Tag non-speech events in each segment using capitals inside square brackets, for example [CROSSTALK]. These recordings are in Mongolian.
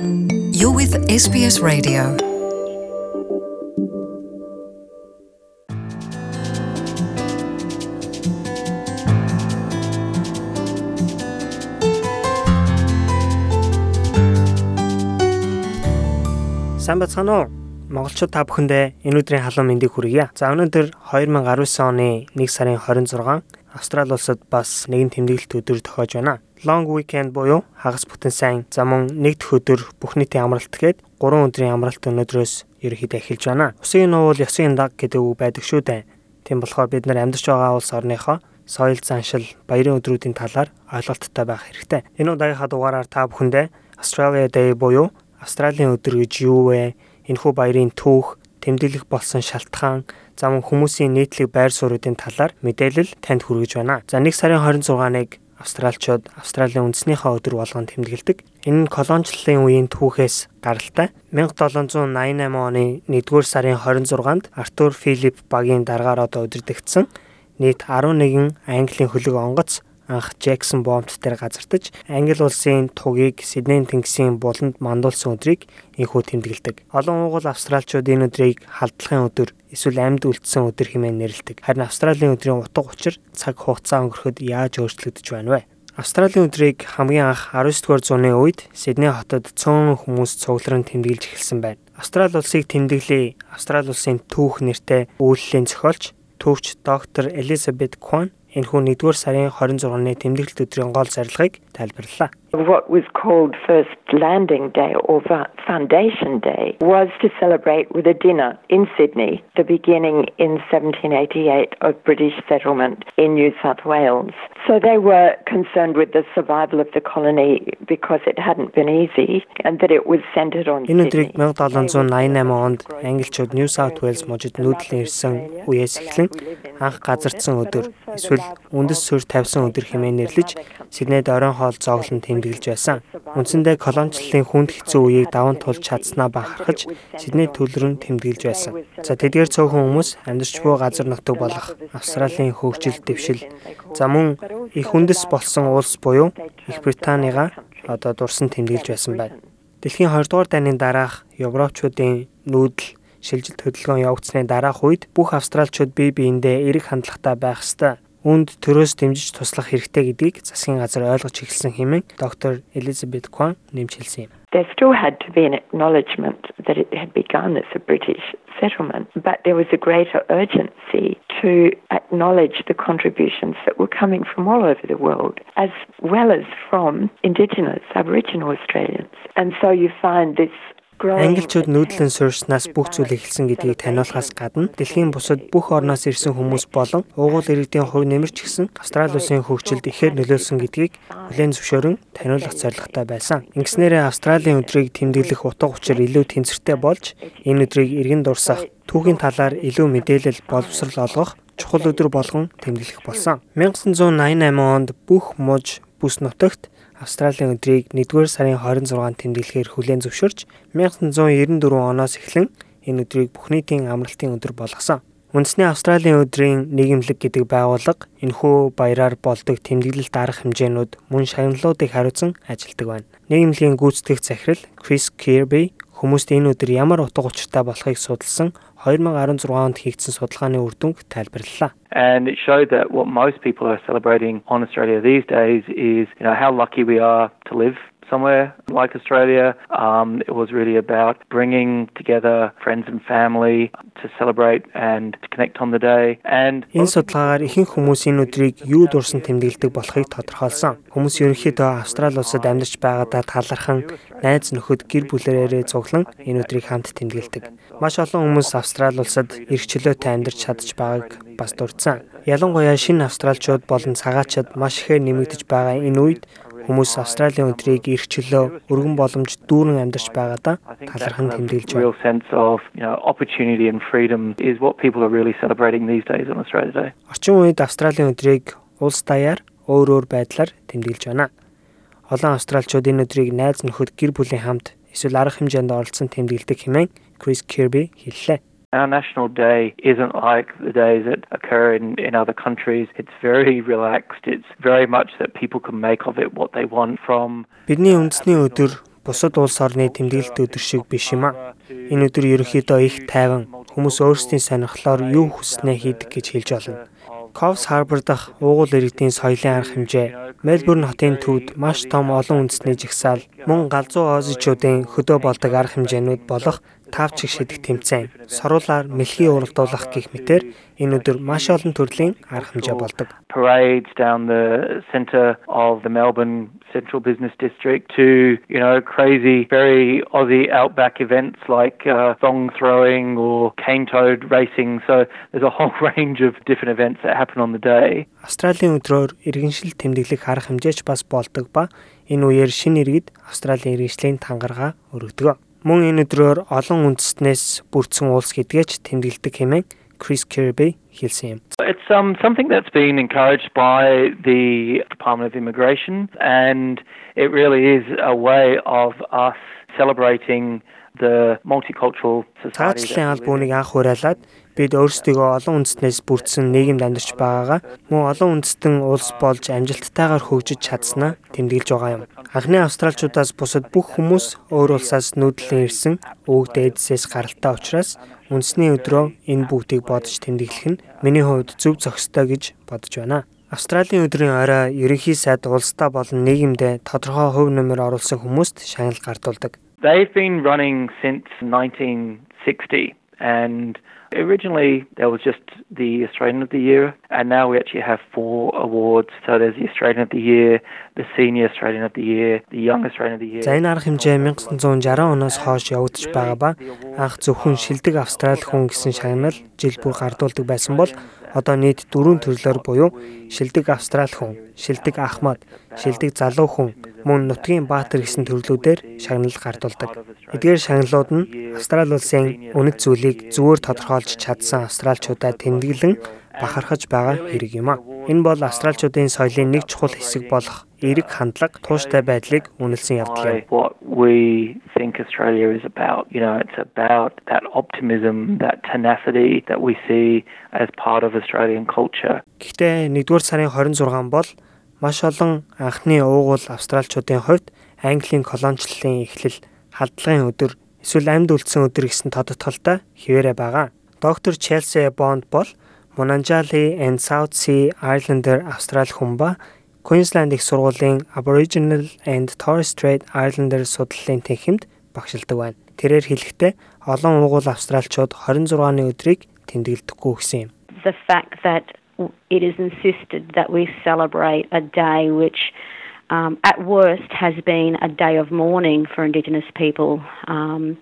You're with SBS Radio. Уу? Монголчууд та бүхэндээ энэ өдрийн халуун мэндийг хүргье. За өнөөдөр 2019 оны 1 сарын 26 Австрали улсад бас нэгэн тэмдэглэлт өдөр тохиож байна. Long weekend буюу хагас бүтэн сайн зам мөн нэгдэх өдөр бүх нийтийн амралт гээд 3 өдрийн амралт өнөөдрөөс ерөнхийдөө эхэлж байна. Усын нуул ёсын даг гэдэг үг байдаг шүү дээ. Тийм болохоор бид нар амьдарч байгаа улс орныхоо соёл заншил, баярын өдрүүдийн талаар ойлголттой байх хэрэгтэй. Энэ удаагийнхаа дугаараар та бүхэндээ Australia Day буюу Австралийн өдөр гэж юу вэ? Энэхүү баярын түүх, тэмдэглэх болсон шалтгаан, зам хүмүүсийн нийтлэг байр суурьдын талаар мэдээлэл танд хүргэж байна. За 1 сарын 26-ныг австралчууд Австралийн үндэснийхээ өдөр болгон тэмдэглэдэг. Энэ нь колоничлалын үеийн түүхээс гаралтай. 1788 оны 1-р сарын 26-нд Артур Филипп багийн даргаар одоо удирдагдсан нийт 11 Английн хөлөг онгоц анх Джексон бомбт дээр газардаж Англи улсын тугийг Сиднейн тэнгисийн буланд мандуулсан өдрийг инхүү тэмдэглэдэг. Олон уугуул австралчууд энэ өдрийг халдлагын өдөр эсвэл амьд үлдсэн өдөр хэмээн нэрлэдэг. Харин Австралийн өдрийн утга учир цаг хугацаа өнгөрөхөд яаж өөрчлөгдөж байна вэ? Австралийн өдрийг хамгийн анх 19-р зууны үед Сидней хотод цөөн хүмүүс цугларн тэмдэглэж эхэлсэн байна. Австрали улсыг тэмдэглэе. Австрали улсын түүх нэртэй үйлчлэлийн зохиолч түүхч доктор Элизабет Кван энэхүү 1-р сарын 26-ны тэмдэглэлт өдрийн гол зорилгыг тайлбарллаа. What was called First Landing Day or Foundation Day was to celebrate with a dinner in Sydney, the beginning in 1788 of British settlement in New South Wales. So they were concerned with the survival of the colony because it hadn't been easy and that it was centered on Энэ өдрийг 1788 онд англичууд New South Wales мужид нүүдлэн ирсэн үеэс эхлэн анх газардсан өдөр эсвэл үндэс суурь тавьсан өдөр хэмээн нэрлэж Сиднейд оройн хоол зоглон тэмдэглэж байсан. Үндсэндээ колоничлалын хүнд хэцүү үеийг даван туулж чадсанаа бахархаж Сидней төлрөн тэмдэглэж байсан. За тэдгээр цөөхөн хүмүүс амьдарч буй газар нутаг болох Австралийн хөгжил дэвшил за мөн их үндэс болсон улс буюу Их Британига одоо дурсан тэмдэглэж байсан байна. Дэлхийн 2 дугаар дайны дараах Европчуудын нүүдэл шилжилт хөдөлгөөн явагдсны дараах үед бүх австралчууд бие биендээ эрэг хандлагатай байх ёстой үүнд төрөөс дэмжиж туслах хэрэгтэй гэдгийг засгийн газар ойлгож эхэлсэн хэмээн доктор Элизабет Кван нэмж хэлсэн юм. There still had to be an acknowledgement that it had begun as a British settlement, but there was a greater urgency to acknowledge the contributions that were coming from all over the world, as well as from Indigenous Aboriginal Australians. And so you find this Англичууд нүүдлэн суурьснаас бүх зүйл эхэлсэн гэдгийг таниулахаас гадна дэлхийн бусад бүх орноос ирсэн хүмүүс болон уугуул иргэдийн хувь нэмэрч гисэн Австрали улсын хөгжилд ихээр нөлөөлсөн гэдгийг хүлээн зөвшөөрөн таниулах зорилготой байсан. Ингэснээрээ Австралийн өдрийг тэмдэглэх утга учир илүү тэнцвэртэй болж энэ өдрийг иргэн дурсах түүхийн талаар илүү мэдээлэл боловсрал олгох чухал өдөр болгон тэмдэглэх болсон. 1988 онд бүх муж бүс нутагт Австралийн өдрийг 1-р сарын 26-нд тэмдэглэхээр хүлээн зөвшөөрч 1994 оноос эхлэн энэ өдрийг бүх нийтийн амралтын өдөр болгосон. Үндэсний Австралийн өдрийн нийгэмлэг гэдэг байгууллага энэхүү баяраар болдог тэмдэглэлт арга хэмжээнүүд мөн шагналуудыг хариуцсан ажилтдаг байна. Нийгэмлэгийн гүйцэтгэх захирал Крис Кирби хүмүүст энэ өдөр ямар утга учиртай болохыг судалсан 2016 онд хийгдсэн судалгааны үр дүнг тайлбарллаа. And it showed that what most people are celebrating on Australia these days is, you know, how lucky we are to live somewhere like Australia. Um, it was really about bringing together friends and family to celebrate and to connect on the day. And энэ судалгаагаар ихэнх хүмүүс энэ өдрийг юу дурсан тэмдэглэдэг болохыг тодорхойлсон. Хүмүүс ерөнхийдөө Австрали улсад амьдарч байгаадаа талархан найз нөхөд гэр бүлээрээ цуглан энэ өдрийг хамт тэмдэглэдэг. Маш олон хүмүүс Австрали улсад эрх чөлөөтэй амьдарч чадж байгааг бас дурдсан. Ялангуяа шинэ австралчууд болон цагаачид маш ихээр нэмэгдэж байгаа энэ үед Хүмүүс Австралийн өдрийг эрх чөлөө, өргөн боломж дүүрэн амьдарч байгаадаа талархан тэмдэглэж байна. Орчин үед Австралийн өдрийг улс даяар өөр өөр байдлаар тэмдэглэж байна. Олон австралчууд энэ өдрийг найз нөхөд гэр бүлийн хамт эсвэл арга хэмжээнд оролцсон тэмдэглэдэг хэмээн Крис Кирби хэллээ. Our national day isn't like the days that occur in, in other countries. It's very relaxed. It's very much that people can make of it what they want from Бидний үндэсний өдөр бусад улс орны тэмдэглэлт өдөр шиг биш юм а. Энэ өдөр ерөнхийдөө их тайван хүмүүс өөрсдийн сонирхлоор юу хүснээ хийдэг гэж хэлж болно. Coffs Harbour дахь уугуул иргэдийн соёлын арга хэмжээ, Мельбурн хотын төвд маш том олон үндэсний жагсаал, мөн галзуу оозичуудын хөдөө болдог арга хэмжээнүүд болох тавчиг шидэх тэмцээн, соруулаар мэлхий уралдуулах гих мэтэр энэ өдөр маш олон төрлийн арга хэмжээ болдог. Parades down the center of the Melbourne Central Business District to, you know, crazy, very Aussie outback events like uh, thong throwing or cane toad racing. So there's a whole [LAUGHS] range of different events that happen on the day. Австралийн өдрөөр иргэншил тэмдэглэх арга хэмжээч бас болдог ба энэ үеэр шинэ иргэд Австралийн иргэншлийн тангарага өргөдөг. Мөн энэ өдрөөр олон үндэстнээс бүрдсэн улс гэдгээч тэмдэглэдэг хэмээн Chris Kirby. He'll see him. It's um, something that's been encouraged by the Department of Immigration, and it really is a way of us celebrating Цаашлын аль бүүнийг анх хураалаад бид өөрсдийгөө олон үндэстнээс бүрдсэн нийгэмд амьдарч байгаагаа мөн олон үндэстэн улс болж амжилттайгаар хөгжиж чадсанаа тэмдэглэж байгаа юм. Анхны австралчуудаас бусад бүх хүмүүс өөр улсаас нүүдлэн ирсэн өвөг дээдсээс гаралтай учраас үндэсний өдрөө энэ бүгдийг бодож тэмдэглэх нь миний хувьд зөв зохистой гэж бодож байна. Австралийн өдрийн орой ерөнхий сайд улсдаа болон нийгэмдээ тодорхой хувь нэмэр оруулсан хүмүүст шагнал гартуулдаг. They've been running since 1960 and Originally, there was just the Australian of the Year, and now we actually have four awards. So there's the Australian of the Year, the Senior Australian of the Year, the Young Australian of the Year. За энэ арга хэмжээ 1960 оноос хойш явагдаж байгаа ба анх зөвхөн шилдэг Австрали хүн гэсэн шагнал жил бүр гардуулдаг байсан бол одоо нийт дөрвөн төрлөөр буюу шилдэг Австрали хүн, шилдэг Ахмад, шилдэг залуу хүн, мөн нутгийн баатар гэсэн төрлүүдээр шагнал гардуулдаг. Эдгээр шагналууд нь Австрали улсын үнэт зүйлийг зүгээр тодорхойлж чадсан австралчуудаа тэмдэглэн бахархаж байгаа хэрэг юм а. Энэ бол австралчуудын соёлын нэг чухал хэсэг болох эерэг хандлага, тууштай байдлыг үнэлсэн явдал юм. Think Australia is about, you know, it's about that optimism, that tenacity that we see as part of Australian culture. Гэхдээ 1-р сарын 26 бол маш олон анхны уугуул австралчуудын хувьд Английн колоничлалын эхлэл, халдлагын өдөр, эсвэл амьд үлдсэн өдөр гэсэн тодотголтой хിവэрэ байгаа. Доктор Челси Бонд бол Monanjali and South Sea Islander Австрали хүн ба Queensland их сургуулийн Aboriginal and Torres Strait Islander судлалын тэнхимд багшилдаг байна. Тэрээр хэлэхдээ олон уугуул австралчууд 26-ны өдрийг тэмдэглэдэггүй гэсэн юм. The fact that it is insisted that we celebrate a day which um, at worst has been a day of mourning for Indigenous people. Um,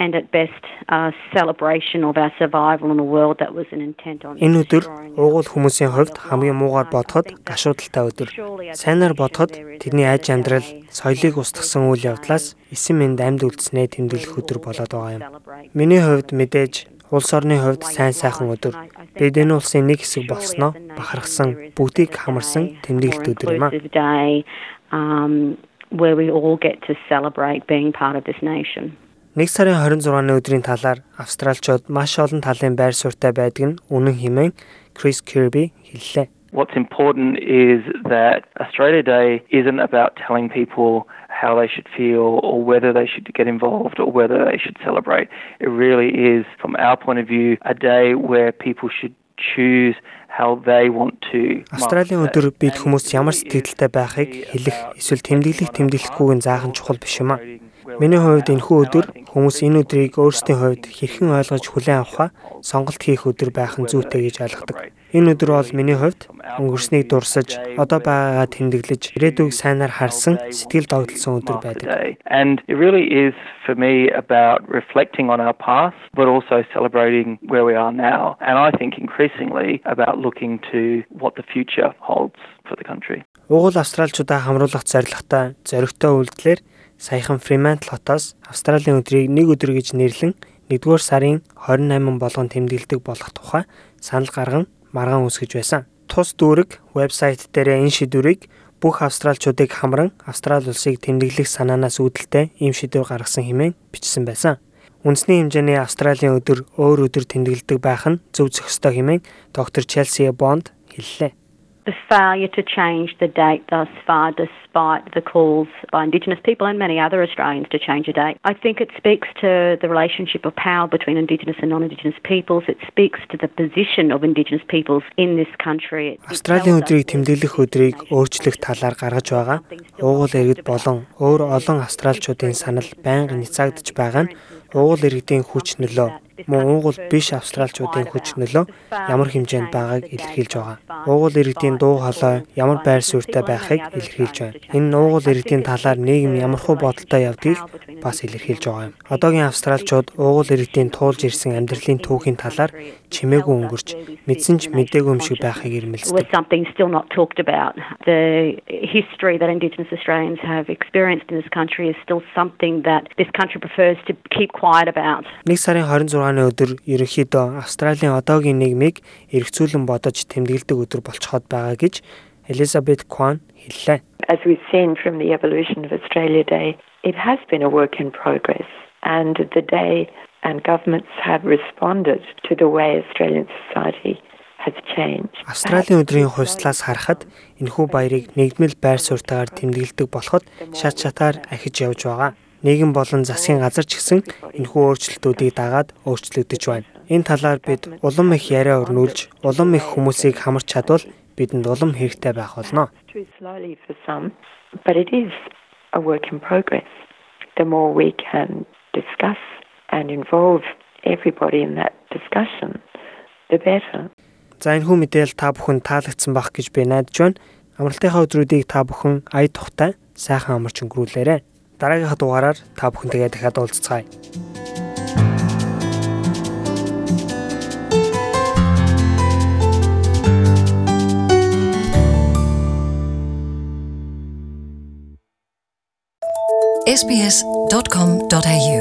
and at best a celebration of our survival in a world that was an intent on Энэ өдөр уугуул хүмүүсийн хувьд хамгийн муугаар бодоход гашуудалтай өдөр. Сайнаар бодоход тэдний аж амьдрал, соёлыг устгасан үйл явдлаас эсэм энд амьд үлдснээ тэмдэглэх өдөр болоод байгаа юм. Миний хувьд мэдээж улс орны хувьд сайн сайхан өдөр. Бид энэ улсын нэг хэсэг болсноо бахархсан, бүгдийг хамарсан тэмдэглэлт өдөр юм аа. Um where we all get to celebrate being part of this nation. 1 сарын 26-ны өдрийн талаар австралчууд маш олон талын байр суурьтай байдаг нь үнэн хэмээн Chris Kirby хэллээ. What's important is that Australia Day isn't about telling people how they should feel or whether they should get involved or whether they should celebrate. It really is, from our point of view, a day where people should choose how they want to. Австралийн өдөр бид хүмүүс ямар сэтгэлдээ байхыг хэлэх эсвэл тэмдэглэх тэмдэглэхгүйг нь заахан чухал биш юм аа. Миний хувьд энэхүү өдөр хүмүүс энэ өдрийг өөрсдийн хувьд хэрхэн ойлгож хүлээн авахаа сонголт хийх өдөр байх нь зүйтэй гэж ойлгодог. Энэ өдөр бол миний хувьд өнгөрснийг дурсаж, одоо байгаагаа тэмдэглэж, ирээдүйг сайнаар харсан, сэтгэл догтлсон өдөр байдаг. And it really is for me about reflecting on our past but also celebrating where we are now. And I think increasingly about looking to what the future holds for the country. Угуул австралчуудаа хамруулах зорилготой зоригтой үйлдэлээр саяхан Fremantle хотоос Австралийн өдрийг нэг өдөр гэж нэрлэн 1-р сарын 28 болгон тэмдэглэдэг болох тухай санал гарган маргаан үсгэж байсан. Тус дүүрэг вебсайт дээр энэ шийдвэрийг бүх австралчуудыг хамран Австрали улсыг тэмдэглэх санаанаас үүдэлтэй ийм шийдвэр гаргасан хэмээн бичсэн байсан. Үндэсний хэмжээний Австралийн өдөр өөр өдөр тэмдэглэдэг байх нь зөв зохистой хэмээн доктор Челси Бонд хэллээ. The failure to change the date thus far, despite the calls by Indigenous people and many other Australians to change a date. I think it speaks to the relationship of power between Indigenous and non-Indigenous peoples. It speaks to the position of Indigenous peoples in this country. Австралийн өдрийг тэмдэглэх өдрийг өөрчлөх талаар гаргаж байгаа уугуул иргэд болон өөр олон австралчуудын санал байнга няцаагдж байгаа нь уугуул иргэдийн хүч нөлөө мөн уугуул биш австралчуудын хүч нөлөө ямар хэмжээнд байгааг илэрхийлж байгаа. Уугуул иргэдийн дуу хоолой ямар байр суурьтай байхыг илэрхийлж байна. Энэ уугуул иргэдийн талаар нийгэм ямархуу бодолтой явдгийг бас илэрхийлж байгаа юм. Одоогийн австралчууд уугуул иргэдийн туулж ирсэн амьдралын түүхийн талаар чимээгүй өнгөрч мэдсэн ч мэдээгүй юм шиг байхыг ирмэлздэг. The history that indigenous Australians have experienced in this country is still something that this country prefers to keep quiet about. Нэг сарын 26 оны өдөр ерөнхийдөө Австралийн одоогийн нийгмийг эргцүүлэн бодож тэмдэглэдэг өдөр болцоход байгаа гэж Elizabeth Kwan хэллээ. As we've seen from the evolution of Australia Day, it has been a work in progress and the day and governments have responded to the way Australian society has changed. Австралийн өдрийн хувьслаас харахад энэхүү баярыг нэгдмэл байр суурьтайгаар тэмдэглэдэг болоход шат шатаар ахиж явж байгаа. Нийгэм болон засгийн газар ч гэсэн энэхүү өөрчлөлтүүдийг дагаад өөрчлөгдөж байна. Энэ талаар бид улам их яриа өрнүүлж, улам их хүмүүсийг хамарч чадвал бидэнд улам хэрэгтэй байх болно. But it is a work in progress. The more we can discuss and involve everybody in that discussion, the better. За энэ хүү мэдээл та бүхэн таалагдсан байх гэж би найдаж байна. Амралтынхаа өдрүүдийг та бүхэн ая тухтай сайхан амарч өнгөрүүлээрэй. Дараагийнхаа дугаараар та бүхэнтэйгээ дахиад уулзцгаая. sbs.com.au